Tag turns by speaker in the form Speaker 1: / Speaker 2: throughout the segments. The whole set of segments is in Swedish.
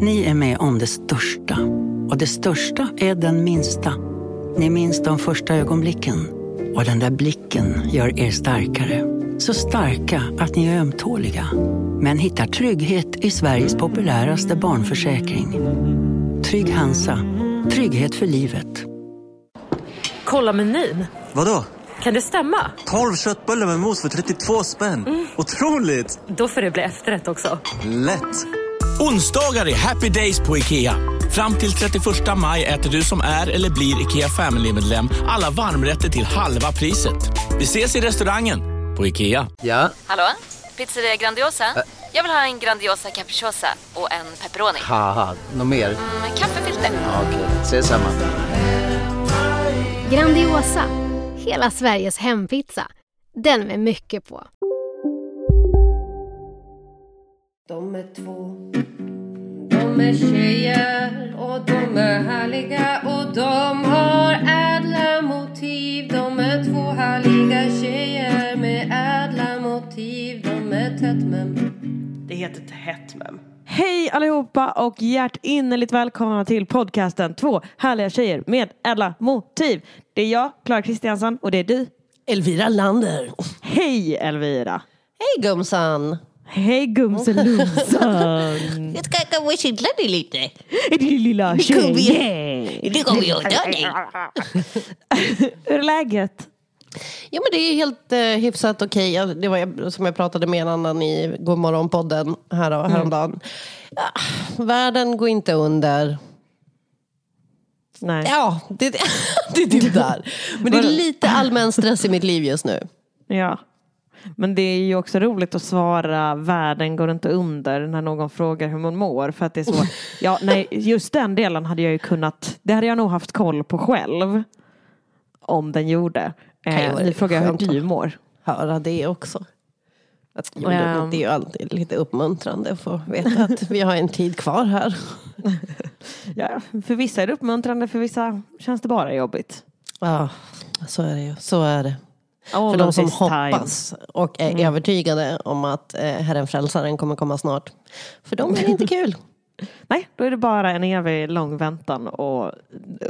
Speaker 1: Ni är med om det största. Och det största är den minsta. Ni minns de första ögonblicken. Och den där blicken gör er starkare. Så starka att ni är ömtåliga. Men hittar trygghet i Sveriges populäraste barnförsäkring. Trygg Hansa. Trygghet för livet.
Speaker 2: Kolla menyn.
Speaker 3: Vadå?
Speaker 2: Kan det stämma?
Speaker 3: 12 köttbullar med mos för 32 spänn. Otroligt!
Speaker 2: Då får det bli efterrätt också.
Speaker 3: Lätt!
Speaker 4: Onsdagar är happy days på IKEA. Fram till 31 maj äter du som är eller blir IKEA Family-medlem alla varmrätter till halva priset. Vi ses i restaurangen på IKEA.
Speaker 5: Ja,
Speaker 6: Hallå? Pizzeria Grandiosa? Jag vill ha en Grandiosa capriciosa och en pepperoni.
Speaker 5: något mer?
Speaker 6: Med kaffefilter.
Speaker 5: Ja, Okej, ses samma.
Speaker 7: Grandiosa, hela Sveriges hempizza. Den med mycket på.
Speaker 8: De är två De är tjejer och de är härliga och de har ädla motiv De är två härliga tjejer med ädla motiv De är tätt men
Speaker 9: Det heter Tätt mem. Hej allihopa och hjärtinnerligt välkomna till podcasten Två härliga tjejer med ädla motiv. Det är jag, Klara Kristiansson och det är du.
Speaker 10: Elvira Lander.
Speaker 9: Hej Elvira!
Speaker 10: Hej gumsan.
Speaker 9: Hej gumselumsan!
Speaker 10: Jag ska kanske kittla dig lite.
Speaker 9: Din lilla tjej!
Speaker 10: Det kommer jag göra dig.
Speaker 9: Hur är läget?
Speaker 10: Ja men det är helt eh, hyfsat okej. Ja, Det var jag- som jag pratade med en annan i Godmorgon-podden här, häromdagen. Ja, världen går inte under.
Speaker 9: Nej.
Speaker 10: Ja, det, det är typ där. Men det är lite allmän stress i mitt liv just nu.
Speaker 9: Ja. Men det är ju också roligt att svara världen går inte under när någon frågar hur man mår. För att det är så, ja, nej, just den delen hade jag ju kunnat, det hade jag nog haft koll på själv. Om den gjorde. Eh, nu frågar jag hur du mår.
Speaker 10: Höra det också. Att, jo,
Speaker 9: Ehm.
Speaker 10: det är ju alltid lite uppmuntrande att få veta att vi har en tid kvar här.
Speaker 9: Ja, för vissa är det uppmuntrande, för vissa känns det bara jobbigt.
Speaker 10: Ja, så är det ju. Så är det.
Speaker 9: All
Speaker 10: För de som
Speaker 9: this time.
Speaker 10: hoppas och är övertygade om att eh, Herren Frälsaren kommer komma snart. För dem är det inte kul.
Speaker 9: Nej, då är det bara en evig lång väntan och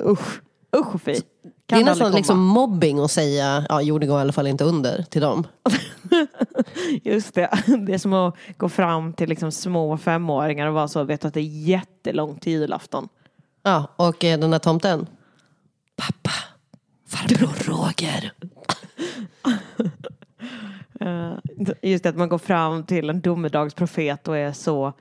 Speaker 9: usch, usch och fy.
Speaker 10: Det
Speaker 9: Kan
Speaker 10: är
Speaker 9: aldrig
Speaker 10: nästan liksom mobbing att säga ja, jorden går i alla fall inte under till dem.
Speaker 9: Just det. Det är som att gå fram till liksom små femåringar och vara så, vet att det är jättelångt till julafton.
Speaker 10: Ja, och eh, den där tomten. Pappa, farbror Roger.
Speaker 9: Eh, Just det att man går fram till en domedagsprofet och är så,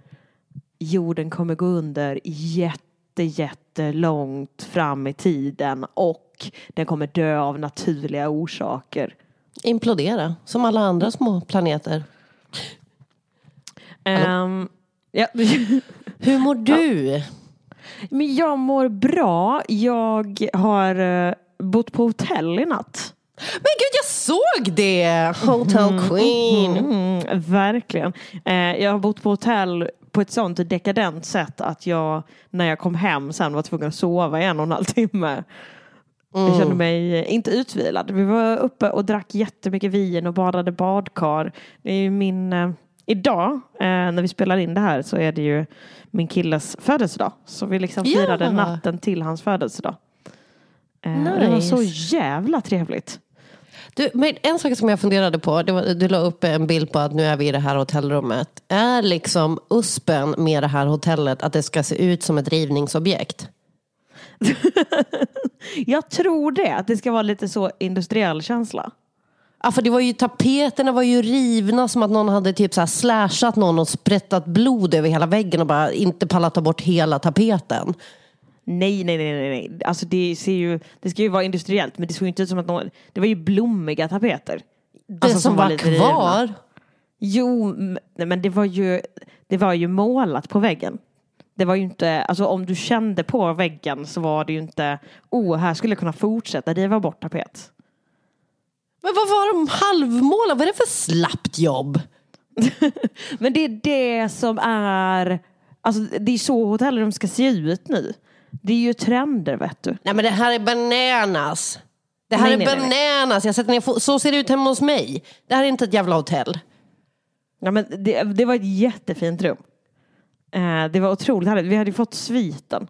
Speaker 9: jorden kommer gå under jätte, jättelångt fram i tiden och den kommer dö av naturliga orsaker.
Speaker 10: Implodera, som alla andra små planeter.
Speaker 9: Ehm, ja.
Speaker 10: Hur mår du?
Speaker 9: Men jag mår bra. Jag har eh, bott på hotell i natt.
Speaker 10: Men gud, jag såg det! Hotel Queen.
Speaker 9: Mm, verkligen. Eh, jag har bott på hotell på ett sånt dekadent sätt att jag när jag kom hem sen var tvungen att sova i en och en halv timme. Jag kände mig eh, inte utvilad. Vi var uppe och drack jättemycket vin och badade badkar. Det är ju min, eh, idag eh, när vi spelar in det här så är det ju min killes födelsedag. Så vi liksom
Speaker 10: Ja.
Speaker 9: firade natten till hans födelsedag. Eh, och Det var så
Speaker 10: Nice.
Speaker 9: jävla trevligt.
Speaker 10: Du, men en sak som jag funderade på, var, du la upp en bild på att nu är vi i det här hotellrummet. Är liksom USPen med det här hotellet att det ska se ut som ett rivningsobjekt?
Speaker 9: Jag tror det, att det ska vara lite så industriell känsla.
Speaker 10: Ja, för det var ju, tapeterna var ju rivna som att någon hade typ så här slashat någon och sprättat blod över hela väggen och bara inte pallat ta bort hela tapeten.
Speaker 9: Nej, nej, nej, nej, nej. Alltså det ser ju, det ska ju vara industriellt men det såg ju inte ut som att någon, det var ju blommiga tapeter.
Speaker 10: Det
Speaker 9: Alltså,
Speaker 10: som, var,
Speaker 9: lite rivna.
Speaker 10: kvar,
Speaker 9: Jo, m- nej, men det var ju, det var ju målat på väggen. Det var ju inte, alltså om du kände på väggen så var det ju inte, oh, här skulle jag kunna fortsätta riva bort tapet.
Speaker 10: men vad var de halvmålade? Vad är det för slappt jobb?
Speaker 9: Men det är det som är, alltså det är så hotellrum ska se ut nu. Det är ju trender vet du.
Speaker 10: Nej men det här är bananas. Det här
Speaker 9: Nej,
Speaker 10: är
Speaker 9: nej,
Speaker 10: bananas. Jag sätter ner Så ser det ut hemma hos mig. Det här är inte ett jävla hotell.
Speaker 9: Ja, men det, det var ett jättefint rum. Eh, det var otroligt härligt. Vi hade ju fått sviten.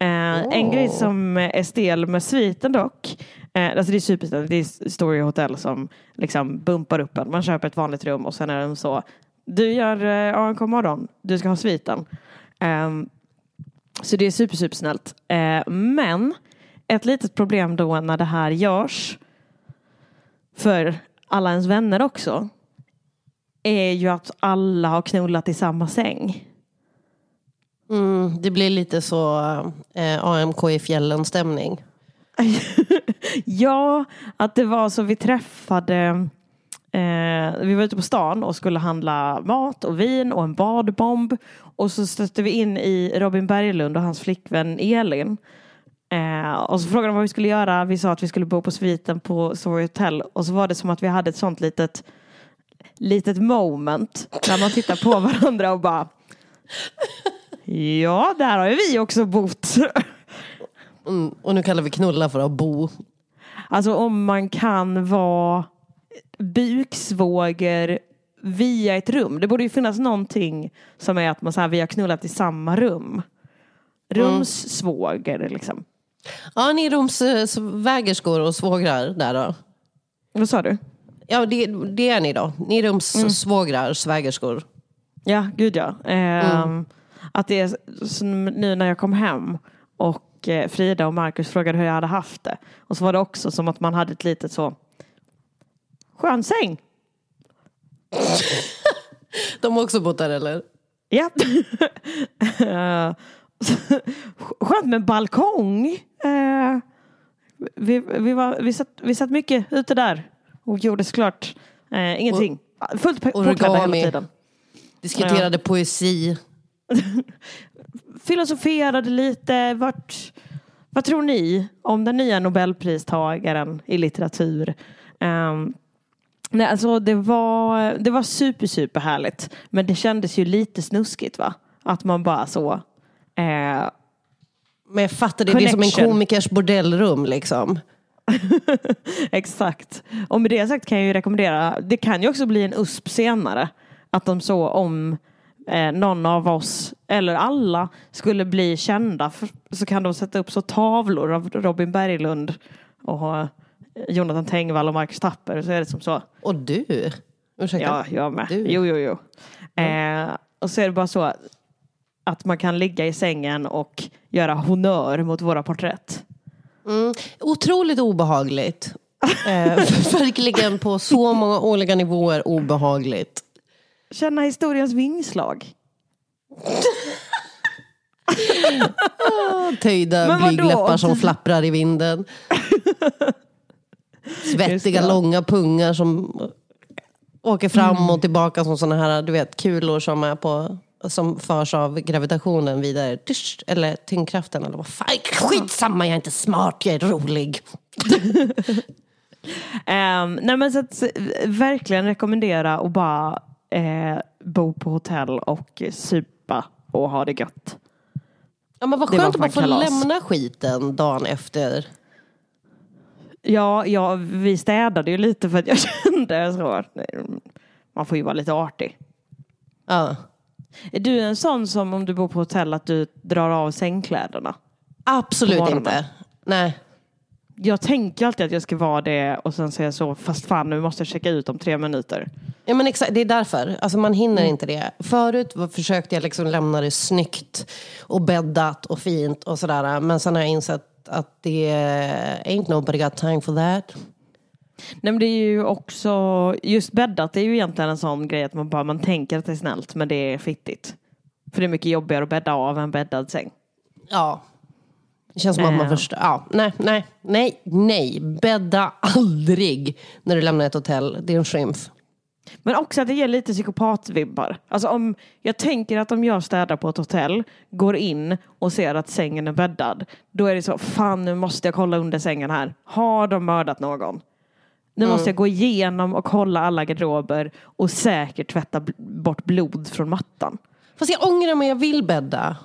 Speaker 9: Eh, En grej som är stel med sviten dock. Eh, alltså det är supersnällt. Det är Story Hotel som liksom bumpar upp en. Man köper ett vanligt rum och sen är de så. Du gör eh, ANK morgon. Du ska ha sviten. Så det är super, supersnällt. Eh, men ett litet problem då när det här görs för alla ens vänner också är ju att alla har knullat i samma säng.
Speaker 10: Mm, det blir lite så eh, AMK i fjällen stämning.
Speaker 9: ja, att det var så vi träffade eh, vi var ute på stan och skulle handla mat och vin och en badbomb. Och så stötte vi in i Robin Berglund och hans flickvän Elin. Eh, och så frågade de vad vi skulle göra. Vi sa att vi skulle bo på sviten på Story Hotel. Och så var det som att vi hade ett sånt litet, litet moment. När man tittar på varandra och bara Ja, där har ju vi också bott.
Speaker 10: Mm, och nu kallar vi knulla för att bo.
Speaker 9: Alltså om man kan vara buksvåger via ett rum. Det borde ju finnas någonting som är att man så här, vi har knullat i samma rum. Rumssvåger liksom.
Speaker 10: Ja, ni är rumsvägerskor och svågrar där då?
Speaker 9: Vad sa du?
Speaker 10: Ja, det, det är ni då. Ni är rumssvågrar, svägerskor.
Speaker 9: Ja, gud ja. Ehm, Att det är nu när jag kom hem och eh, Frida och Markus frågade hur jag hade haft det. Och så var det också som att man hade ett litet så skön säng.
Speaker 10: De har också bott där eller?
Speaker 9: Ja. Eh, Skönt med balkong. Eh, Vi, vi, var, vi, satt, vi satt mycket ute där och gjorde såklart eh, ingenting. Fullt påklädda hela tiden.
Speaker 10: Diskuterade poesi.
Speaker 9: Filosoferade lite. Vart, vad tror ni om den nya nobelpristagaren i litteratur? Ehm, nej, alltså det var, det var super, super härligt. Men det kändes ju lite snuskigt va? Att man bara så. Eh,
Speaker 10: Men jag fattar, det, det är som en komikers bordellrum liksom.
Speaker 9: Exakt. Och med det sagt kan jag ju rekommendera, det kan ju också bli en USP senare. Att de så om eh, någon av oss, eller alla, skulle bli kända för, så kan de sätta upp så tavlor av Robin Berglund och Jonathan Tengvall och Marcus Tapper. Så är det som så.
Speaker 10: Och du? Ursäkta?
Speaker 9: Ja, jag med.
Speaker 10: Du.
Speaker 9: Jo, jo, jo. Eh, och så är det bara så att man kan ligga i sängen och göra honör mot våra porträtt.
Speaker 10: Mm. Otroligt obehagligt. eh, verkligen på så många olika nivåer obehagligt.
Speaker 9: Känna historiens vingslag.
Speaker 10: Töjda
Speaker 9: Men vadå?
Speaker 10: blygdläppar som flapprar i vinden. Svettiga långa pungar som åker fram och tillbaka som sådana här du vet, kulor som, är på, som förs av gravitationen vidare. Tysch, eller tyngdkraften eller vad fan. Skitsamma, jag är inte smart, jag är rolig.
Speaker 9: Um, nej men så att, eh, verkligen rekommendera att bara eh, bo på hotell och supa och ha det gött.
Speaker 10: Ja, men vad skönt att får
Speaker 9: kalas.
Speaker 10: lämna skiten dagen efter.
Speaker 9: Ja, ja, vi städade ju lite för att jag kände så. nej, Man får ju vara lite artig.
Speaker 10: Ja.
Speaker 9: Är du en sån som om du bor på hotell att du drar av sängkläderna?
Speaker 10: Absolut inte. Nej.
Speaker 9: Jag tänker alltid att jag ska vara det och sen säger jag så, fast fan nu måste jag checka ut om tre minuter.
Speaker 10: Ja, men exakt, det är därför. Alltså, man hinner inte det. Förut försökte jag liksom lämna det snyggt och bäddat och fint och sådär. Men sen har jag insett att det ain't nobody got time for that.
Speaker 9: Nej men det är ju också, just bäddat det är ju egentligen en sån grej att man bara, man tänker att det är snällt men det är fittigt. För det är mycket jobbigare att bädda av en bäddad säng.
Speaker 10: Ja. Det känns som att man
Speaker 9: Eh.
Speaker 10: förstår. Ja, nej, nej, nej, nej. Bädda aldrig när du lämnar ett hotell. Det är en skymf.
Speaker 9: Men också att det ger lite psykopatvibbar. Alltså om, jag tänker att om jag städar på ett hotell, går in och ser att sängen är bäddad. Då är det så, fan nu måste jag kolla under sängen här. Har de mördat någon? Nu måste jag gå igenom och kolla alla garderober och säkert tvätta bort blod från mattan.
Speaker 10: Fast jag ångrar mig, jag vill bädda.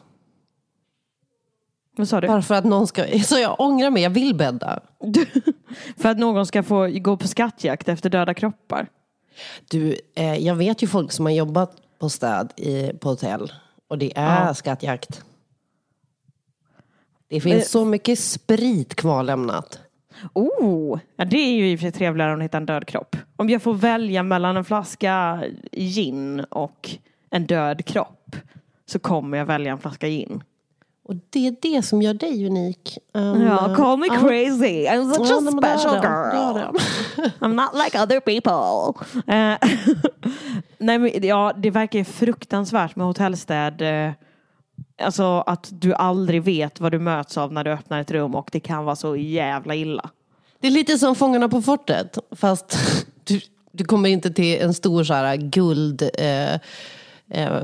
Speaker 9: Vad sa du?
Speaker 10: Bara för att någon ska... Så jag ångrar mig, jag vill bädda.
Speaker 9: För att någon ska få gå på skattjakt efter döda kroppar.
Speaker 10: Du, eh, jag vet ju folk som har jobbat på städ i, på hotell. Och det är
Speaker 9: Ja.
Speaker 10: skattjakt. Det finns
Speaker 9: Eh,
Speaker 10: så mycket sprit kvarlämnat.
Speaker 9: Oh, ja, det är ju i och för sig trevligare än att hitta en död kropp. Om jag får välja mellan en flaska gin och en död kropp så kommer jag välja en flaska gin.
Speaker 10: Och det är det som gör dig unik. Um,
Speaker 9: Ja, call me
Speaker 10: ja.
Speaker 9: crazy. I'm such
Speaker 10: Ja,
Speaker 9: a special girl. I'm not like other people. Eh, Nej, men, ja, det verkar ju fruktansvärt med hotellstäd. eh, Alltså att du aldrig vet vad du möts av när du öppnar ett rum och det kan vara så jävla illa.
Speaker 10: Det är lite som Fångarna på fortet. Fast du, du kommer inte till en stor så här guldfest eh, eh,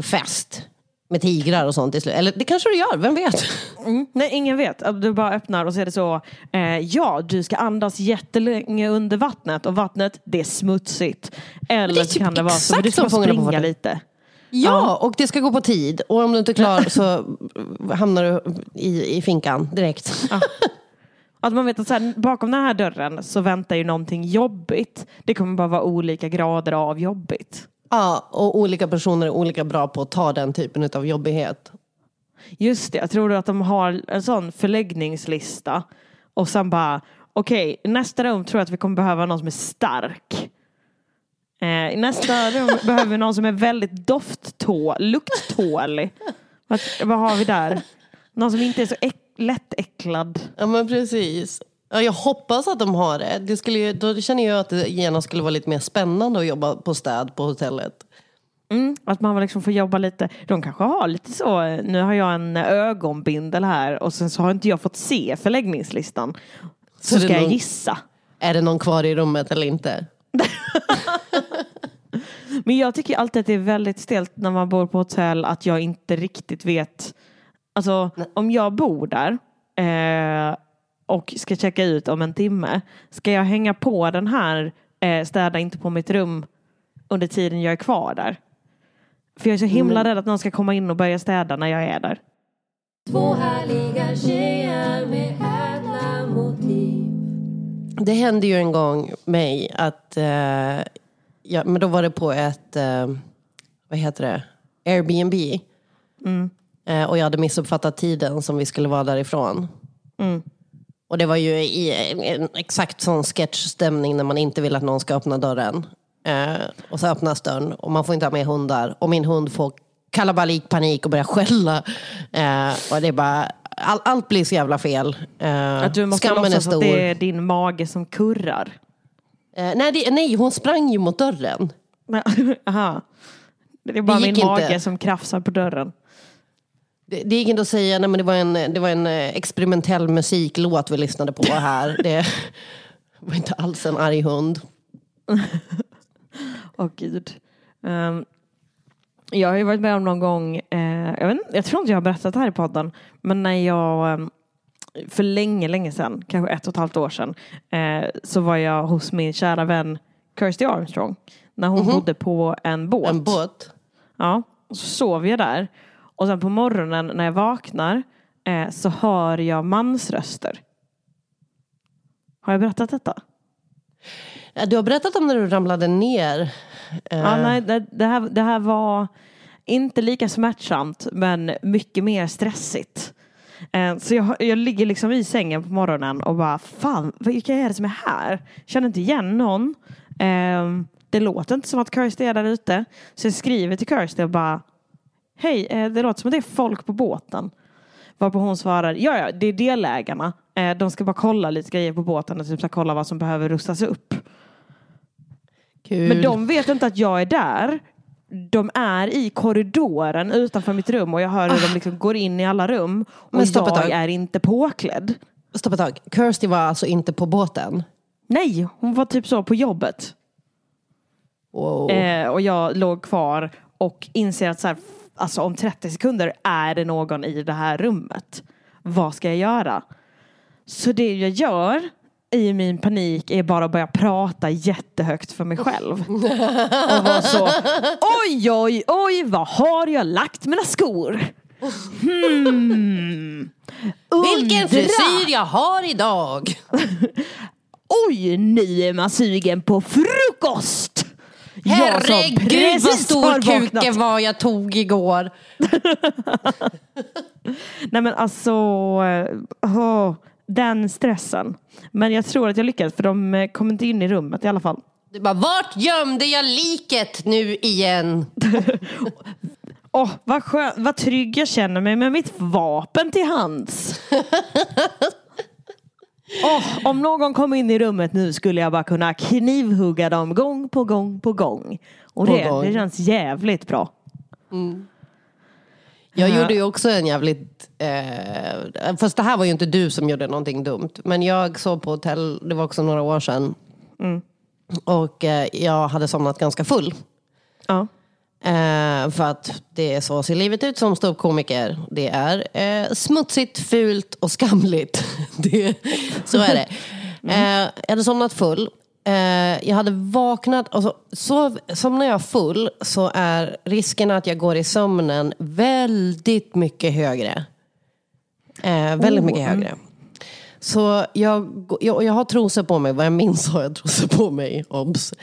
Speaker 10: med tigrar och sånt i slut. Eller det kanske du gör, vem vet?
Speaker 9: Mm. Nej, ingen vet. Du bara öppnar och så är det så. Eh, ja, du ska andas jättelänge under vattnet och vattnet, det är smutsigt. Eller
Speaker 10: det är
Speaker 9: så
Speaker 10: typ
Speaker 9: kan det vara så, men du ska springa lite.
Speaker 10: Ja, och det ska gå på tid. Och om du inte är klar så hamnar du i, i finkan direkt.
Speaker 9: Att man vet att så här, bakom den här dörren så väntar ju någonting jobbigt. Det kommer bara vara olika grader av jobbigt.
Speaker 10: Ja, och olika personer är olika bra på att ta den typen av jobbighet.
Speaker 9: Just det, jag tror att de har en sån förläggningslista. Och sen bara, okej, i nästa rum tror jag att vi kommer behöva någon som är stark. Eh, I nästa rum behöver vi någon som är väldigt dofttå, lukttålig. Vad, vad har vi där? Någon som inte är så äck, lättäcklad.
Speaker 10: Ja men precis. Ja, jag hoppas att de har det. det skulle ju, då känner jag att det genast skulle vara lite mer spännande att jobba på städ på hotellet.
Speaker 9: Mm, att man liksom får jobba lite. De kanske har lite så. Nu har jag en ögonbindel här och sen så har inte jag fått se förläggningslistan. Så,
Speaker 10: Så
Speaker 9: ska jag
Speaker 10: någon-
Speaker 9: gissa.
Speaker 10: Är det någon kvar i rummet eller inte?
Speaker 9: Men jag tycker alltid att det är väldigt stelt när man bor på hotell att jag inte riktigt vet. Alltså om jag bor där eh, och ska checka ut om en timme. Ska jag hänga på den här eh, städa inte på mitt rum under tiden jag är kvar där? För jag är så himla
Speaker 10: Mm.
Speaker 9: rädd att någon ska komma in och börja städa när jag är där.
Speaker 8: Två härliga tjejer med ädla motiv
Speaker 10: Det hände ju en gång mig att, eh, ja, men då var det på ett, eh, vad heter det, Airbnb. Eh, och jag hade missuppfattat tiden som vi skulle vara därifrån. Och det var ju i en, exakt sån sketchstämning när man inte vill att någon ska öppna dörren. Eh, och så öppnas dörren och man får inte ha med hundar. Och min hund får kalabalik, panik och börjar skälla. Eh, och det är bara, all, allt blir så jävla fel. Eh,
Speaker 9: Att du måste
Speaker 10: skammen är
Speaker 9: låtsas att
Speaker 10: stor.
Speaker 9: det är din mage som kurrar.
Speaker 10: Eh, nej, det, nej, hon sprang ju mot dörren.
Speaker 9: Aha. Det är bara
Speaker 10: Det
Speaker 9: min mage
Speaker 10: inte.
Speaker 9: som krafsar på dörren.
Speaker 10: Det, gick inte att säga, nej men det var en, det var en eh, experimentell musiklåt vi lyssnade på här. Det var inte alls en arg hund.
Speaker 9: Åh gud. Ehm, jag har ju varit med om någon gång, eh, jag, vet, jag tror inte jag har berättat det här i podden, men när jag ehm, för länge, länge sedan, kanske ett och ett halvt år sedan, eh, så var jag hos min kära vän Kirsty Armstrong. När hon bodde på en båt.
Speaker 10: En båt.
Speaker 9: Ja, och så sov jag där. Och sen på morgonen när jag vaknar eh, så hör jag mansröster. Har jag berättat detta?
Speaker 10: Du har berättat om när du ramlade ner. Eh,
Speaker 9: Ja, nej, det, det, här, det här var inte lika smärtsamt men mycket mer stressigt. Eh, Så jag, jag ligger liksom i sängen på morgonen och bara fan, vilka är det som är här? Känner inte igen någon. Eh, Det låter inte som att Kirsty är där ute. Så jag skriver till Kirsty och bara Hej, eh, det låter som att det är folk på båten. Varpå hon svarar, ja ja, det är delägarna. Eh, De ska bara kolla lite grejer på båten och typ så kolla vad som behöver rustas upp.
Speaker 10: Kul.
Speaker 9: Men de vet inte att jag är där. De är i korridoren utanför mitt rum och jag hör hur de liksom går in i alla rum. Och
Speaker 10: Men stopp
Speaker 9: jag
Speaker 10: tag.
Speaker 9: är inte påklädd.
Speaker 10: Stopp ett tag. Kirsty var alltså inte på båten?
Speaker 9: Nej, hon var typ så på jobbet.
Speaker 10: Wow.
Speaker 9: Eh, och jag låg kvar och inser att så här, alltså om 30 sekunder är det någon i det här rummet. Vad ska jag göra? Så det jag gör i min panik är bara att börja prata jättehögt för mig själv. Och vara så, oj, oj, oj, vad har jag lagt mina skor? Hmm.
Speaker 10: Vilken frisyr jag har idag!
Speaker 9: Oj, nu är man sugen på frukost!
Speaker 10: Herregud vad stor kuken var jag tog igår.
Speaker 9: Nej men alltså, åh, den stressen. Men jag tror att jag lyckades för de eh, kom inte in i rummet i alla fall.
Speaker 10: Du bara, vart gömde jag liket nu igen?
Speaker 9: Åh, vad, skön, vad trygg jag känner mig med mitt vapen till hands. Åh, om någon kom in i rummet nu skulle jag bara kunna knivhugga dem gång på gång på gång. Och det,
Speaker 10: gång.
Speaker 9: det känns jävligt bra.
Speaker 10: Jag
Speaker 9: Ja.
Speaker 10: gjorde ju också en jävligt... Eh, fast det här var ju inte du som gjorde någonting dumt. Men jag sov på hotell, det var också några år sedan. Och eh, jag hade somnat ganska full.
Speaker 9: Ja.
Speaker 10: Eh, för att det är så ser livet ut som ståuppkomiker. Det är eh, smutsigt, fult och skamligt. det, så är det. Eh, jag hade somnat full. Eh, jag hade vaknat, alltså, sov, somnar jag full så är risken att jag går i sömnen väldigt mycket högre. Eh, väldigt mycket högre. Så jag, jag, jag har trosor på mig, vad jag minns har jag trosor på mig, obs.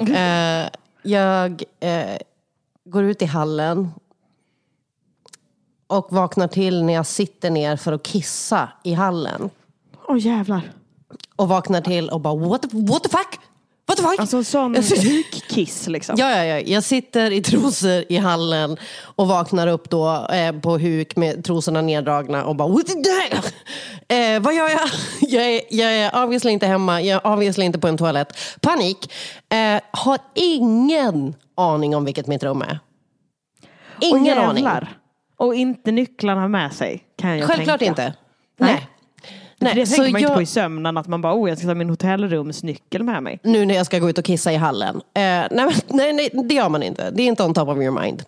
Speaker 10: Eh, jag går ut i hallen och vaknar till när jag sitter ner för att kissa i hallen.
Speaker 9: Åh jävlar.
Speaker 10: Och vaknar till och bara what the, what the fuck? What the fuck?
Speaker 9: Alltså sån
Speaker 10: Jag sitter-
Speaker 9: hukkiss liksom.
Speaker 10: Ja, ja, ja. Jag sitter i trosor i hallen och vaknar upp då eh, på huk med trosorna neddragna och bara? Eh, vad gör jag? jag, är, jag är obviously inte hemma, jag är obviously inte på en toalett. Panik. Eh, har ingen aning om vilket mitt rum är.
Speaker 9: Och
Speaker 10: Ingen aning.
Speaker 9: jävlar. Och inte nycklarna med sig kan jag
Speaker 10: Självklart
Speaker 9: tänka.
Speaker 10: inte.
Speaker 9: Nej.
Speaker 10: Nej.
Speaker 9: Nej, det tänker man inte
Speaker 10: jag-
Speaker 9: på i sömnen att man bara, oh jag ska ta min hotellrumsnyckel med mig.
Speaker 10: nu när jag ska gå ut och kissa i hallen. Eh, nej, nej, nej, det gör man inte. Det är inte on top of your mind.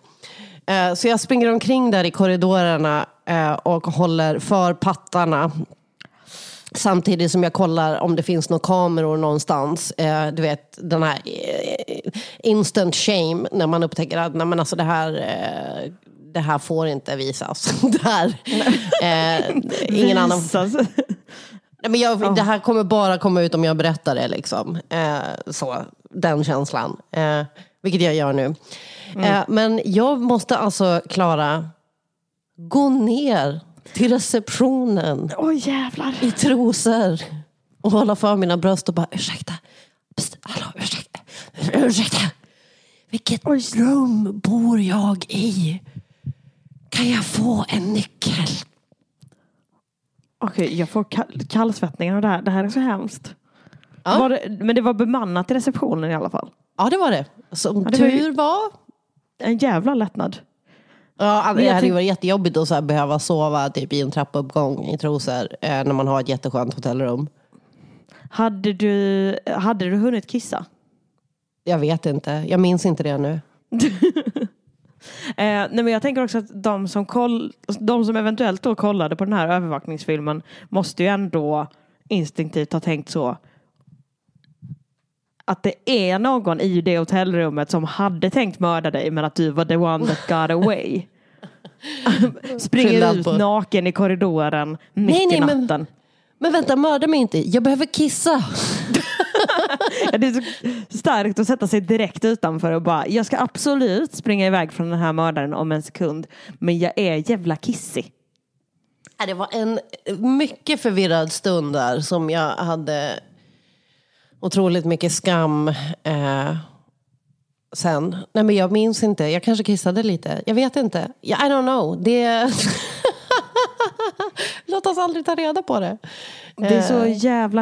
Speaker 10: Eh, så jag springer omkring där i korridorerna eh, och håller för pattarna. Samtidigt som jag kollar om det finns några kameror någonstans. Eh, du vet, den här eh, instant shame när man upptäcker att nej, men alltså det, här, eh, det här får inte visas. det här, eh, ingen annan. Nej, men jag, Det här kommer bara komma ut om jag berättar det. Liksom. Eh, så, den känslan. Eh, vilket jag gör nu. Eh, men jag måste alltså, Klara, gå ner till receptionen
Speaker 9: Åh jävlar.
Speaker 10: i trosor och hålla för mina bröst och bara ursäkta. Psst, hallå, ursäkta. Ursäkta. Vilket rum bor jag i? Kan jag få en nyckel?
Speaker 9: Okej, jag får kall- kallsvettningar av det här. Det här är så hemskt.
Speaker 10: Ja.
Speaker 9: Det, men det var bemannat i receptionen i alla fall.
Speaker 10: Ja, det var det. Som
Speaker 9: Ja, det var ju-
Speaker 10: tur var
Speaker 9: En jävla lättnad.
Speaker 10: Ja, det
Speaker 9: jag
Speaker 10: hade ju varit jättejobbigt att så behöva sova typ, i en trappuppgång i trosor eh, när man har ett jätteskönt hotellrum.
Speaker 9: Hade du, hade du hunnit kissa?
Speaker 10: Jag vet inte, jag minns inte det nu.
Speaker 9: Eh, nej men jag tänker också att de som, koll, de som eventuellt då kollade på den här övervakningsfilmen måste ju ändå instinktivt ha tänkt så att det är någon i det hotellrummet som hade tänkt mörda dig men att du var the one that got away. Springer ut naken i korridoren mitt
Speaker 10: Nej, nej,
Speaker 9: i
Speaker 10: men-
Speaker 9: natten.
Speaker 10: Men vänta, mörda mig inte. Jag behöver kissa.
Speaker 9: Det är så starkt att sätta sig direkt utanför och bara, jag ska absolut springa iväg från den här mördaren om en sekund. Men jag är jävla kissig.
Speaker 10: Det var en mycket förvirrad stund där som jag hade otroligt mycket skam eh, sen. Nej men jag minns inte, jag kanske kissade lite. Jag vet inte. I don't know. Det... Låt oss aldrig ta reda på det.
Speaker 9: Det är så
Speaker 10: Eh.
Speaker 9: jävla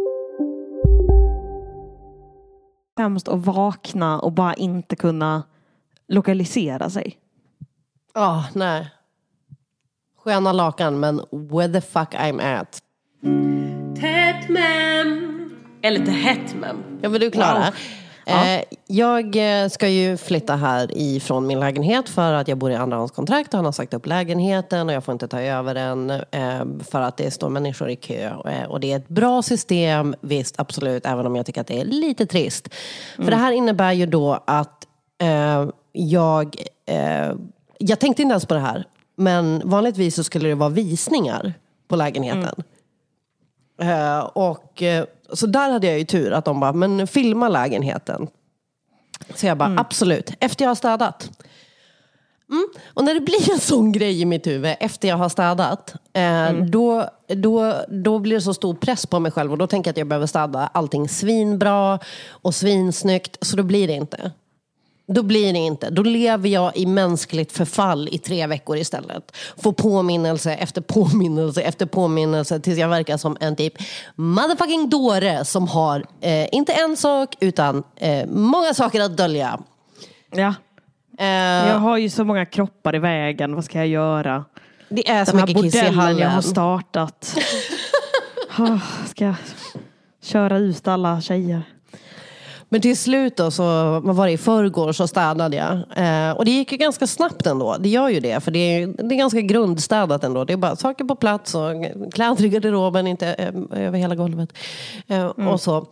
Speaker 9: Hemskt att vakna och bara inte kunna lokalisera sig.
Speaker 10: Ja, nej. Sköna lakan, men where the fuck I'm at.
Speaker 8: Tätt mem. Eller lite hett mem.
Speaker 10: Ja, men du Klara.
Speaker 8: Wow. Ja.
Speaker 10: Eh, jag eh, ska ju flytta här ifrån min lägenhet för att jag bor i andrahandskontrakt och han har sagt upp lägenheten och jag får inte ta över den eh, för att det står människor i kö. Och det är ett bra system, visst absolut, även om jag tycker att det är lite trist.
Speaker 9: Mm.
Speaker 10: För det här innebär ju då att jag, jag tänkte inte ens på det här, men vanligtvis så skulle det vara visningar på lägenheten. Eh, och, eh, så där hade jag ju tur att de bara, men filma lägenheten. Så jag bara, absolut, efter jag har städat. Mm. Och när det blir en sån grej i mitt huvud efter jag har städat, eh, då, då, då blir det så stor press på mig själv och då tänker jag att jag behöver städa allting svinbra och svinsnyggt, så då blir det inte. Då blir det inte. Då lever jag i mänskligt förfall i tre veckor istället. Får påminnelse efter påminnelse efter påminnelse tills jag verkar som en typ motherfucking dåre som har, eh, inte en sak, utan eh, många saker att dölja.
Speaker 9: Ja.
Speaker 10: Eh,
Speaker 9: Jag har ju så många kroppar i vägen, vad ska jag göra?
Speaker 10: Det är så
Speaker 9: Den här bordellen jag har startat. Oh, ska jag köra ut alla tjejer?
Speaker 10: Men till slut då, så, vad var det, i förrgår så städade jag. Eh, och det gick ju ganska snabbt ändå. Det gör ju det, för det är, det är ganska grundstädat ändå. Det är bara saker på plats och kläder i garderoben, inte eh, över hela golvet. Eh, och, så.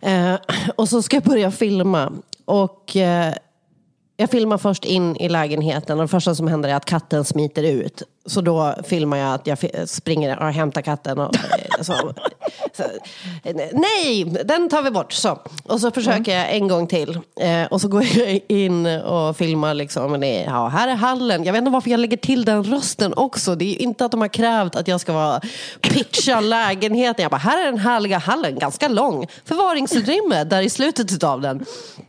Speaker 10: Eh, och så ska jag börja filma. Och eh, jag filmar först in i lägenheten och det första som händer är att katten smiter ut. Så då filmar jag att jag springer och hämtar katten. Och, eh, så, så, nej, den tar vi bort. Så. Och så försöker jag en gång till. Eh, och så går jag in och filmar. Liksom, det, ja, här är hallen. Jag vet inte varför jag lägger till den rösten också. Det är inte att de har krävt att jag ska vara, pitcha lägenheten. Jag bara, här är den härliga hallen, ganska lång. Förvaringsutrymme där i slutet av den.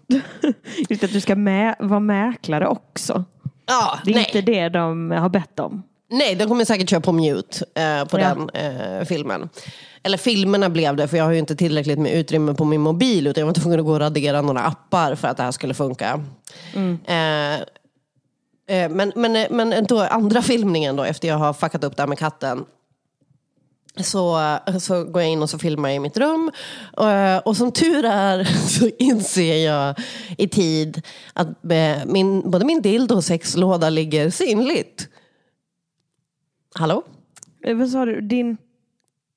Speaker 9: Just att du ska mä- vara mäklare också.
Speaker 10: Ja,
Speaker 9: det är
Speaker 10: nej.
Speaker 9: inte det de har bett om.
Speaker 10: Nej, de kommer säkert köra på mute eh, på
Speaker 9: Ja.
Speaker 10: den eh, filmen. Eller filmerna blev det, för jag har ju inte tillräckligt med utrymme på min mobil. Utan jag var tvungen att gå och radera några appar för att det här skulle funka. Eh, eh, men, men, men då, andra filmningen då, efter jag har fuckat upp det här med katten. Så, så går jag in och så filmar jag i mitt rum. Och, och som tur är så inser jag i tid att eh, min, både min dildo och sexlåda ligger synligt. Hallå?
Speaker 9: Eh, Vad sa du? Din...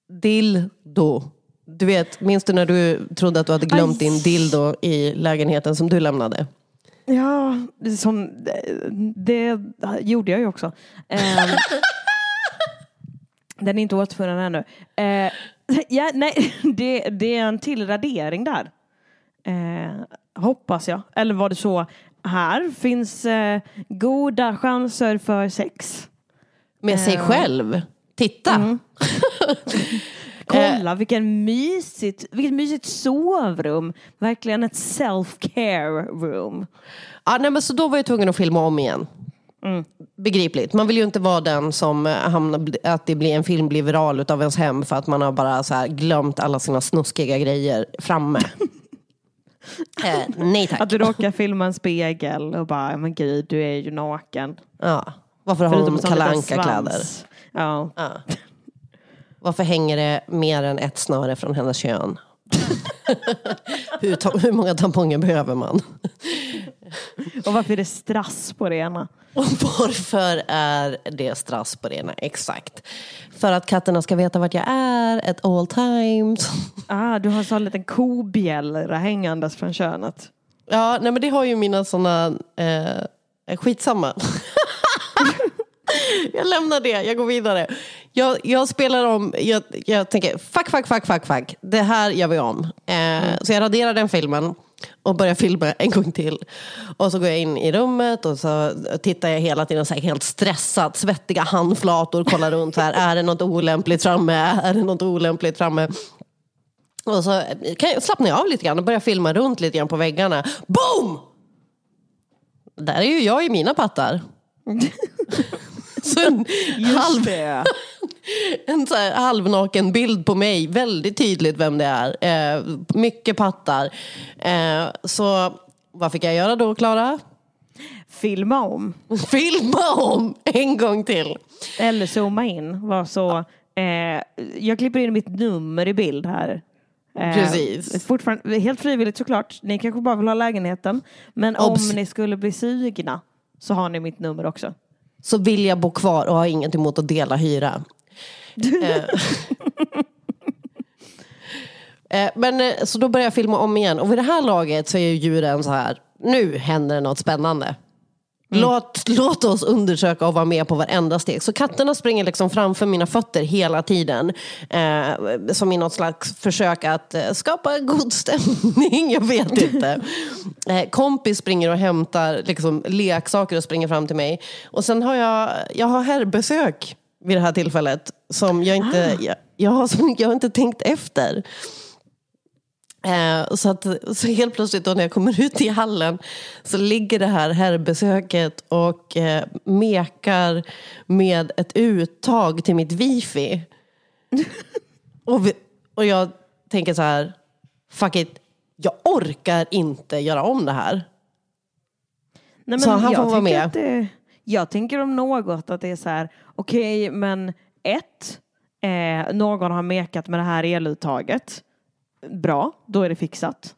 Speaker 10: Dildo. Du vet, minns du när du trodde att du hade glömt
Speaker 9: Aj.
Speaker 10: din dildo i lägenheten som du lämnade?
Speaker 9: Ja, som, det, det gjorde jag ju också. Ehm, den är inte återfunnen ännu. Eh, ja, nej, det, det är en till radering där. Eh, hoppas jag. Eller var det så, här finns eh, goda chanser för sex.
Speaker 10: Med sig
Speaker 9: Eh,
Speaker 10: själv? Titta!
Speaker 9: Mm. Kolla vilken mysigt, vilket mysigt sovrum. Verkligen ett self-care room.
Speaker 10: Ja, nej, men så då var jag tvungen att filma om igen. Begripligt. Man vill ju inte vara den som eh, hamnar, att det blir en film blir viral utav ens hem för att man har bara så glömt alla sina snuskiga grejer framme. eh, nej tack.
Speaker 9: Att du råkar filma en spegel och bara, men gud, du är ju naken.
Speaker 10: Ja. Varför har hon
Speaker 9: en
Speaker 10: Kalle Anka-kläder?
Speaker 9: svans. Ja.
Speaker 10: Varför hänger det mer än ett snöre från hennes kön? hur, hur många tamponger behöver man?
Speaker 9: Och varför är det strass på det ena?
Speaker 10: Och varför är det strass på det ena? Exakt. För att katterna ska veta vart jag är at all times.
Speaker 9: Ah, du har en sån liten kobjällra hängandes från könet.
Speaker 10: Ja, nej men det har ju mina såna... Eh, skitsamma. jag lämnar det, jag går vidare. Jag, jag spelar om, jag, jag tänker fuck, fuck, fuck, fuck, fuck. Det här gör vi om. Eh, Så jag raderar den filmen och börjar filma en gång till. Och så går jag in i rummet och så tittar jag hela tiden så här helt stressad, svettiga handflator, kollar runt här, är det något olämpligt framme, är det något olämpligt framme? Och så kan jag, slappnar jag av lite grann och börjar filma runt lite grann på väggarna. Boom! Där är ju jag i mina pattar. så en, halv, en så halvnaken bild på mig, väldigt tydligt vem det är. Eh, mycket pattar. Eh, så vad fick jag göra då, Klara?
Speaker 9: Filma om.
Speaker 10: Filma om en gång till.
Speaker 9: Eller zooma in. Var så, eh, jag klipper in mitt nummer i bild här. Eh,
Speaker 10: Precis.
Speaker 9: Fortfarande, helt frivilligt såklart. Ni kanske bara vill ha lägenheten. Men
Speaker 10: Obs.
Speaker 9: om ni skulle bli sugna så har ni mitt nummer också.
Speaker 10: Så vill jag bo kvar och har inget emot att dela hyra. Eh. Eh, Men eh, så då börjar jag filma om igen och vid det här laget så är ju djuren så här, nu händer det något spännande. Låt, låt oss undersöka och vara med på varenda steg. Så katterna springer liksom framför mina fötter hela tiden. Eh, som i något slags försök att eh, skapa god stämning. Jag vet inte. Eh, kompis springer och hämtar liksom, leksaker och springer fram till mig. Och sen har jag, jag har herrbesök vid det här tillfället. Som jag inte, jag, jag, har, jag har inte tänkt efter. Eh, så, att, så helt plötsligt då när jag kommer ut i hallen så ligger det här herrbesöket och eh, mekar med ett uttag till mitt wifi. och, vi, och jag tänker så här, fuck it, jag orkar inte göra om det här.
Speaker 9: Nej,
Speaker 10: Så han får vara med.
Speaker 9: Det, jag tänker om något att det är så här, okej men ett, eh, någon har mekat med det här eluttaget. Bra, då är det fixat.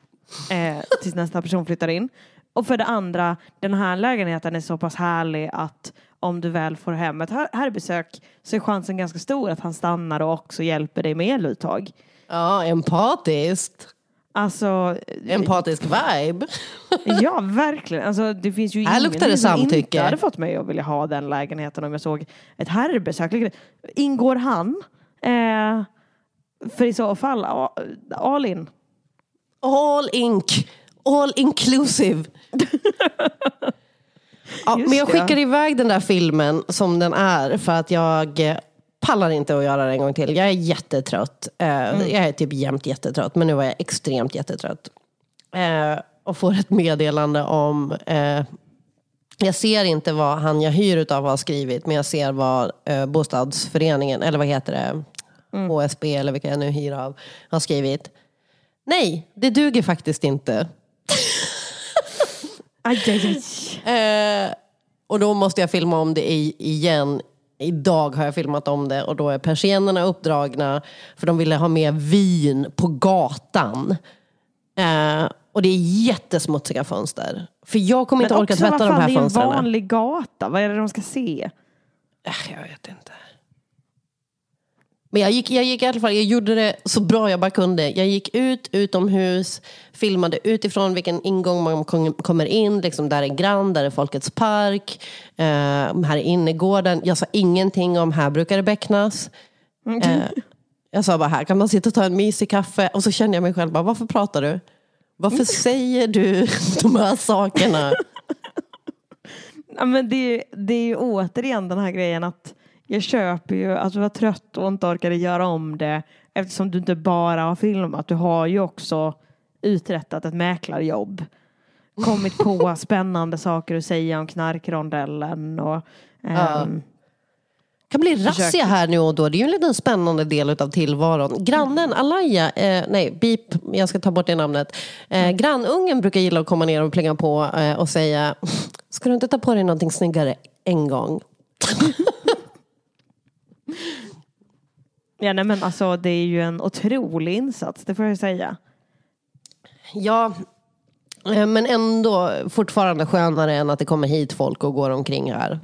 Speaker 9: Eh, tills nästa person flyttar in. Och för det andra, den här lägenheten är så pass härlig att om du väl får hem ett här- herrbesök så är chansen ganska stor att han stannar och också hjälper dig med eluttag.
Speaker 10: Ja, empatiskt.
Speaker 9: Alltså,
Speaker 10: Empatisk vibe.
Speaker 9: ja, verkligen. Alltså, det finns ju
Speaker 10: Här luktar det samtycke.
Speaker 9: inte hade fått mig att vilja ha den lägenheten om jag såg ett herrbesök. Ingår han? Eh, för i så fall, all in.
Speaker 10: All ink. All inclusive. ja, men jag skickar iväg den där filmen som den är för att jag pallar inte att göra det en gång till. Jag är jättetrött. Eh, Jag är typ jämt jättetrött, men nu var jag extremt jättetrött. Eh, och får ett meddelande om... Eh, jag ser inte vad han jag hyr utav har skrivit, men jag ser vad eh, bostadsföreningen, eller vad heter det, HSB eller vilka jag nu hyr av, har skrivit. Nej, det duger faktiskt inte.
Speaker 9: Aj, aj, aj.
Speaker 10: Eh, och då måste jag filma om det i, igen. Idag har jag filmat om det och då är persiennerna uppdragna för de ville ha med vin på gatan. Eh, och det är jättesmutsiga fönster. För jag kommer inte
Speaker 9: Men
Speaker 10: orka
Speaker 9: också,
Speaker 10: tvätta
Speaker 9: vad
Speaker 10: de
Speaker 9: fan,
Speaker 10: här
Speaker 9: Det är en
Speaker 10: fönstren.
Speaker 9: vanlig gata. Vad är det de ska se?
Speaker 10: Äh, Jag vet inte. Men jag gick, jag gick i alla fall, jag gjorde det så bra jag bara kunde. Jag gick ut utomhus, filmade utifrån vilken ingång man kom- kommer in. Liksom där är Grand, där är Folkets park, eh, här är innergården. Jag sa ingenting om här brukar det becknas. Eh, jag sa bara här kan man sitta och ta en mysig kaffe. Och så kände jag mig själv bara, varför pratar du? Varför säger du de här sakerna?
Speaker 9: Ja, men det, är, det är ju återigen den här grejen att jag köper ju att du var trött och inte orkade göra om det eftersom du inte bara har filmat. Du har ju också uträttat ett mäklarjobb. Kommit på spännande saker att säga om knarkrondellen och ehm,
Speaker 10: kan bli razzia här nu och då. Det är ju en liten spännande del av tillvaron. Grannen Alaya, eh, nej, beep, jag ska ta bort det namnet. Eh, grannungen brukar gilla att komma ner och plinga på eh, och säga, ska du inte ta på dig någonting snyggare en gång?
Speaker 9: ja, nej, men alltså, det är ju en otrolig insats, det får jag säga.
Speaker 10: Ja, eh, men ändå fortfarande skönare än att det kommer hit folk och går omkring här.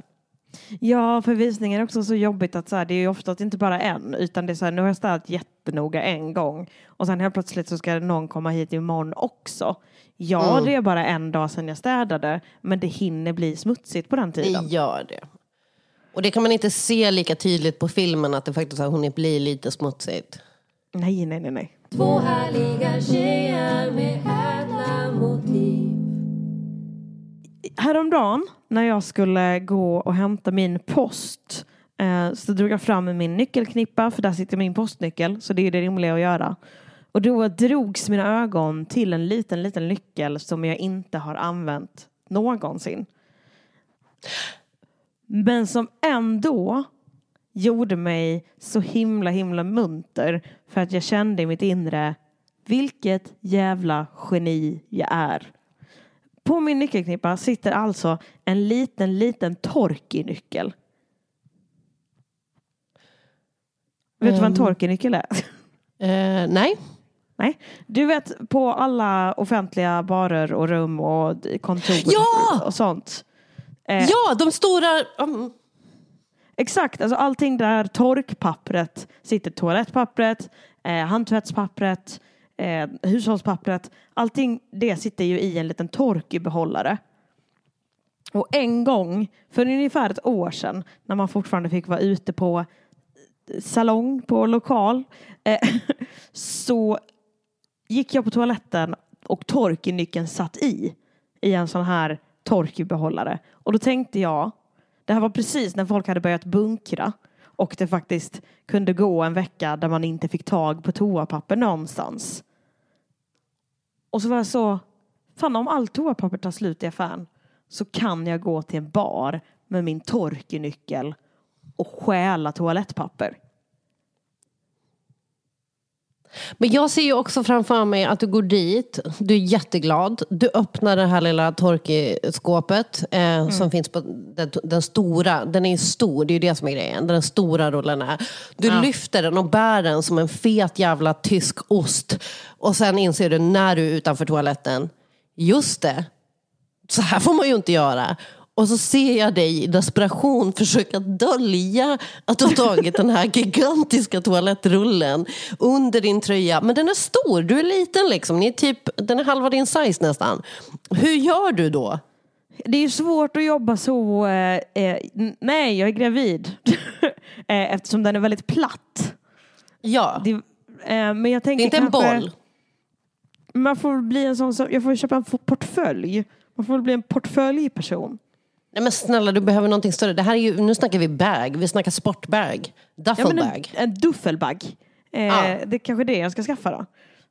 Speaker 9: Ja, för visningar är också så jobbigt att så här, det är ju ofta inte bara en, utan det är så här, nu har jag städat jättenoga en gång och sen helt plötsligt så ska någon komma hit imorgon också. Ja,
Speaker 10: Mm.
Speaker 9: det är bara en dag sedan jag städade, men det hinner bli smutsigt på den tiden.
Speaker 10: Det gör det. Och det kan man inte se lika tydligt på filmen att det faktiskt har hunnit bli lite smutsigt.
Speaker 9: Nej, nej, nej, nej.
Speaker 8: Två härliga tjejer med ädla motiv
Speaker 9: Häromdagen när jag skulle gå och hämta min post eh, så drog jag fram min nyckelknippa för där sitter min postnyckel så det är det rimliga att göra. Och då drogs mina ögon till en liten, liten nyckel som jag inte har använt någonsin. Men som ändå gjorde mig så himla, himla munter för att jag kände i mitt inre vilket jävla geni jag är. På min nyckelknippa sitter alltså en liten, liten Torky-nyckel. Vet du vad en
Speaker 10: Ehm.
Speaker 9: Torky-nyckel är?
Speaker 10: Eh, nej.
Speaker 9: Nej. Du vet på alla offentliga barer och rum och kontor
Speaker 10: Ja!
Speaker 9: och sånt. Eh,
Speaker 10: Ja, de stora... mm.
Speaker 9: Exakt, alltså allting där torkpappret sitter, toalettpappret, eh, handtvättspappret, eh, hushållspappret, allting det sitter ju i en liten torkbehållare. Och en gång, för ungefär ett år sedan, när man fortfarande fick vara ute på salong, på lokal, eh, så gick jag på toaletten och torknyckeln satt i, i en sån här torkbehållare. Och då tänkte jag, det här var precis när folk hade börjat bunkra och det faktiskt kunde gå en vecka där man inte fick tag på toapapper någonstans. Och så var jag så, fan om allt toapapper tar slut i affären så kan jag gå till en bar med min torknyckel och stjäla toalettpapper.
Speaker 10: Men jag ser ju också framför mig att du går dit, du är jätteglad, du öppnar det här lilla torkskåpet eh, som finns på den, den stora, den är stor, det är ju det som är grejen, den stora rullen är. Du
Speaker 9: Ja.
Speaker 10: lyfter den och bär den som en fet jävla tysk ost och sen inser du när du är utanför toaletten, just det, så här får man ju inte göra. Och så ser jag dig i desperation försöka dölja att du har tagit den här gigantiska toalettrullen under din tröja. Men den är stor, du är liten liksom. Ni är typ, den är halva din size nästan. Hur gör du då?
Speaker 9: Det är ju svårt att jobba så, eh, eh, nej jag är gravid. eh, eftersom den är väldigt platt.
Speaker 10: Ja.
Speaker 9: Det, eh, men jag tänker
Speaker 10: Det är inte en boll.
Speaker 9: Man får bli en sån som, jag får köpa en portfölj. Man får väl bli en portföljperson.
Speaker 10: Nej men snälla, du behöver någonting större. Det här är ju, nu snackar vi bag, vi snackar sportbag.
Speaker 9: Ja,
Speaker 10: Duffelbag.
Speaker 9: men en, en duffelbag. Eh,
Speaker 10: Ja.
Speaker 9: Det är kanske det jag ska skaffa då.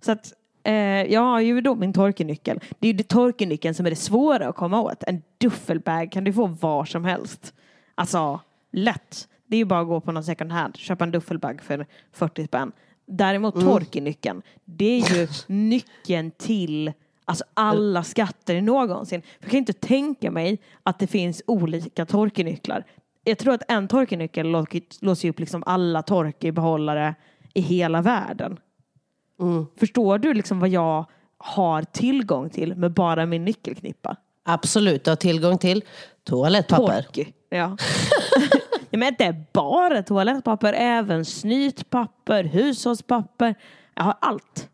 Speaker 9: Så att, eh, jag har ju då min torkenyckel. Det är ju det torkenyckeln som är det svåra att komma åt. En duffelbag kan du få var som helst. Alltså, lätt. Det är ju bara att gå på någon second hand, köpa en duffelbag för 40 spänn. Däremot
Speaker 10: Mm.
Speaker 9: torkenyckeln, det är ju nyckeln till alltså alla skatter någonsin. Jag kan inte tänka mig att det finns olika torkenycklar. Jag tror att en torkenyckel lå- låser upp liksom alla torkebehållare i hela världen. Förstår du liksom vad jag har tillgång till med bara min nyckelknippa?
Speaker 10: Absolut, du har tillgång till toalettpapper.
Speaker 9: Torky. Ja. ja, men inte bara toalettpapper, även snytpapper, hushållspapper. Jag har allt.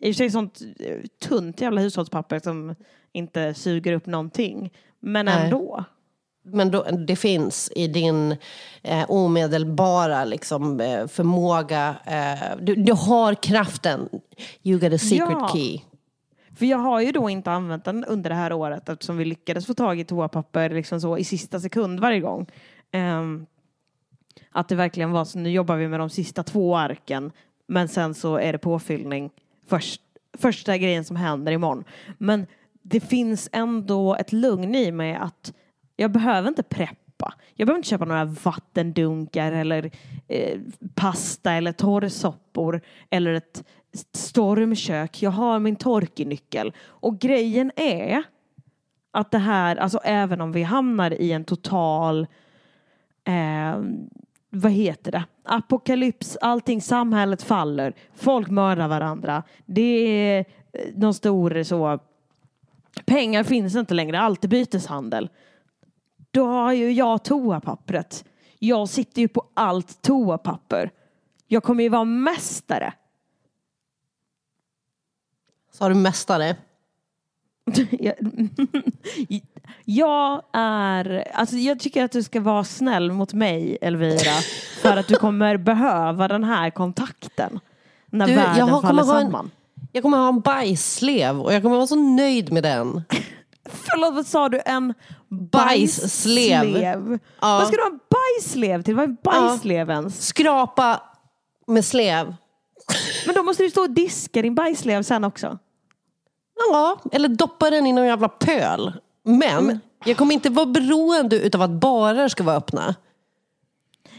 Speaker 9: I och för sig sånt eh, tunt jävla hushållspapper som inte suger upp någonting. Men
Speaker 10: Nej.
Speaker 9: ändå.
Speaker 10: Men då, det finns i din eh, omedelbara liksom, eh, förmåga. Eh, du, du har kraften. You got a secret
Speaker 9: Ja.
Speaker 10: key.
Speaker 9: För jag har ju då inte använt den under det här året eftersom vi lyckades få tag i toapapper liksom så i sista sekund varje gång. Ehm, att det verkligen var så, nu jobbar vi med de sista två arken men sen så är det påfyllning först, första grejen som händer imorgon. Men det finns ändå ett lugn i mig att jag behöver inte preppa. Jag behöver inte köpa några vattendunkar eller eh, pasta eller torrsoppor eller ett stormkök. Jag har min torknyckel. Och grejen är att det här, alltså även om vi hamnar i en total eh, vad heter det? Apokalyps, allting, samhället faller, folk mördar varandra. Det är eh, någon stor eh, så, pengar finns inte längre, allt är byteshandel. Då har ju jag toapappret. Jag sitter ju på allt toapapper. Jag kommer ju vara mästare.
Speaker 10: Sa du mästare?
Speaker 9: Jag- är, alltså jag tycker att du ska vara snäll mot mig Elvira. För att du kommer behöva den här kontakten. När
Speaker 10: Du,
Speaker 9: världen
Speaker 10: jag har-
Speaker 9: faller
Speaker 10: kommer ha en-
Speaker 9: samman.
Speaker 10: Jag kommer ha en bajsslev och jag kommer vara så nöjd med den.
Speaker 9: Förlåt, vad sa du? En
Speaker 10: Bajsslev.
Speaker 9: bajsslev?
Speaker 10: Ja.
Speaker 9: Vad ska du ha en bajsslev till? Vad är bajsslev ens?
Speaker 10: Skrapa med slev.
Speaker 9: Men då måste du stå och diska din bajsslev sen också.
Speaker 10: Ja, eller doppa den i någon jävla pöl. Men jag kommer inte vara beroende utav att barer ska vara öppna.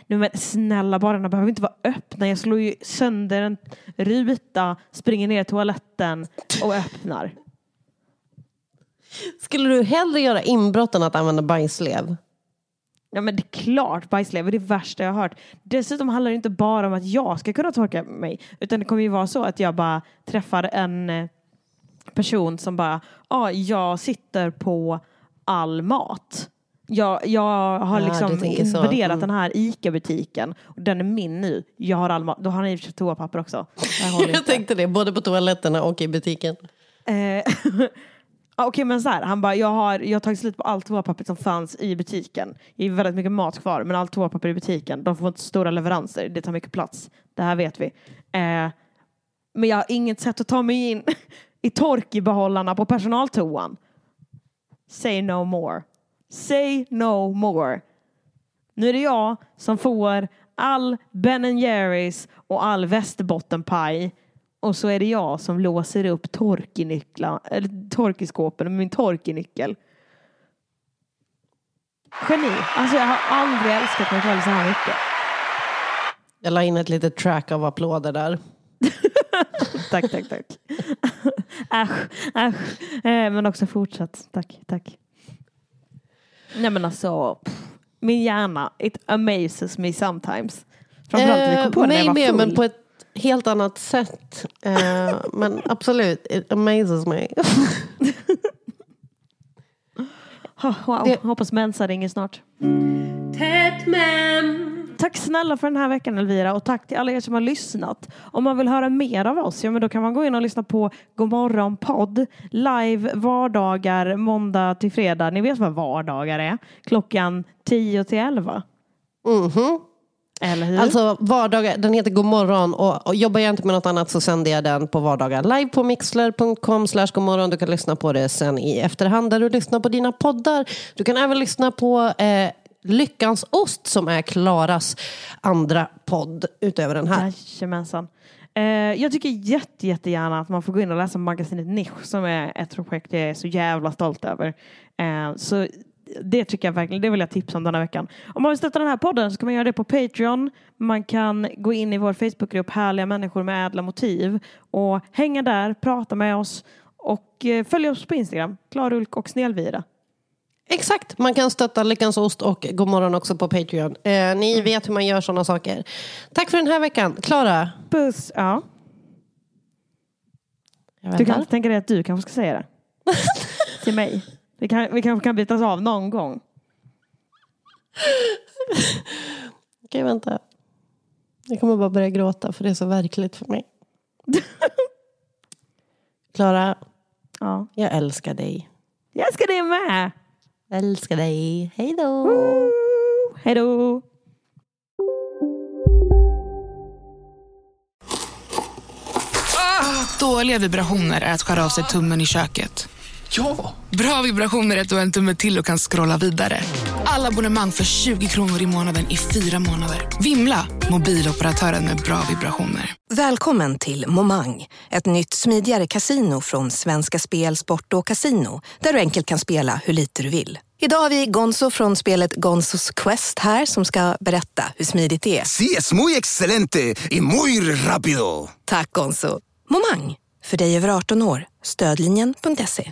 Speaker 9: Nu men snälla barerna behöver inte vara öppna. Jag slår ju sönder en ruta, springer ner i toaletten och öppnar.
Speaker 10: Skulle du hellre göra inbrott än att använda bajsslev?
Speaker 9: Ja men det är klart bajslev är det värsta jag har hört. Dessutom handlar det inte bara om att jag ska kunna torka mig. Utan det kommer ju vara så att jag bara träffar en eh, person som bara, ja ah, jag sitter på all mat. Jag, jag har
Speaker 10: Ja,
Speaker 9: liksom invaderat
Speaker 10: Mm.
Speaker 9: den här ICA-butiken. Och den är min nu. Jag har all mat. Då har han i och för sig toapapper också.
Speaker 10: Jag
Speaker 9: inte.
Speaker 10: tänkte det, både på toaletterna och i butiken.
Speaker 9: Eh, Okej men så här, han bara, jag har, jag har tagit slut på allt toapapper som fanns i butiken. Det är väldigt mycket mat kvar men allt toapapper i butiken, de får inte stora leveranser, det tar mycket plats. Det här vet vi. Eh, men jag har inget sätt att ta mig in i torkibehållarna på personaltoan. Say no more. Say no more. Nu är det jag som får all Ben Jerrys och all västerbottenpaj och så är det jag som låser upp torkinyckla, eller torkiskåpen med min torkinyckel. Geni. Alltså jag har aldrig älskat mig själv så här mycket.
Speaker 10: Jag la in ett litet track av applåder där.
Speaker 9: tack, tack, tack. äsch, äsch. Eh, men också fortsatt. Tack, tack. Nej men alltså, pff, min hjärna, it amazes me sometimes. Framförallt när vi kom på det när jag
Speaker 10: Eh,
Speaker 9: var
Speaker 10: med,
Speaker 9: full.
Speaker 10: men på ett helt annat sätt. Eh, men absolut, it amazes me.
Speaker 9: Oh, wow, hoppas Mensa ringer snart.
Speaker 8: Tätt mem.
Speaker 9: Tack snälla för den här veckan Elvira och tack till alla er som har lyssnat. Om man vill höra mer av oss, ja men då kan man gå in och lyssna på Godmorgon podd live vardagar måndag till fredag. Ni vet vad vardagar är? Klockan 10 till 11.
Speaker 10: Mhm.
Speaker 9: Eller hur?
Speaker 10: Alltså vardagar, den heter Godmorgon och, och jobbar jag inte med något annat så sänder jag den på vardagar live på mixler.com slash godmorgon. Du kan lyssna på det sen i efterhand där du lyssnar på dina poddar. Du kan även lyssna på eh, Lyckans ost som är Klaras andra podd utöver den här.
Speaker 9: Jajamensan. Eh, jag tycker jätte, jättegärna att man får gå in och läsa magasinet Nisch som är ett projekt jag är så jävla stolt över. Eh, så det tycker jag verkligen, det vill jag tipsa om den här veckan. Om man vill stötta den här podden så kan man göra det på Patreon. Man kan gå in i vår Facebookgrupp Härliga människor med ädla motiv och hänga där, prata med oss och eh, följ följa oss på Instagram, Klarulk och Snelvira.
Speaker 10: Exakt, man kan stötta Lyckans ost och Godmorgon också på Patreon. Eh, ni vet hur man gör sådana saker. Tack för den här veckan. Klara?
Speaker 9: Puss. Ja. Du kan tänka dig att du kanske ska säga det. Till mig. Vi, kan, vi kanske kan bytas av någon gång.
Speaker 10: Okej, vänta. Jag kommer bara börja gråta för det är så verkligt för mig. Klara,
Speaker 9: Ja.
Speaker 10: jag älskar dig.
Speaker 9: Jag älskar det med.
Speaker 10: Jag älskar dig. Hej då.
Speaker 9: Hej då.
Speaker 11: Dåliga vibrationer är att skära av sig tummen i köket.
Speaker 12: Ja!
Speaker 11: Bra vibrationer är att du har en tumme till och kan scrolla vidare. Alla abonnemang för 20 kronor i månaden i fyra månader. Vimla! Mobiloperatören med bra vibrationer.
Speaker 13: Välkommen till Momang, ett nytt smidigare kasino från Svenska Spel, Sport och Casino där du enkelt kan spela hur lite du vill. Idag har vi Gonzo från spelet Gonzos Quest här som ska berätta hur smidigt det är.
Speaker 14: Sí, es muy excelente y muy rápido.
Speaker 13: Tack Gonzo. Momang, för dig över 18 år. Stödlinjen.se.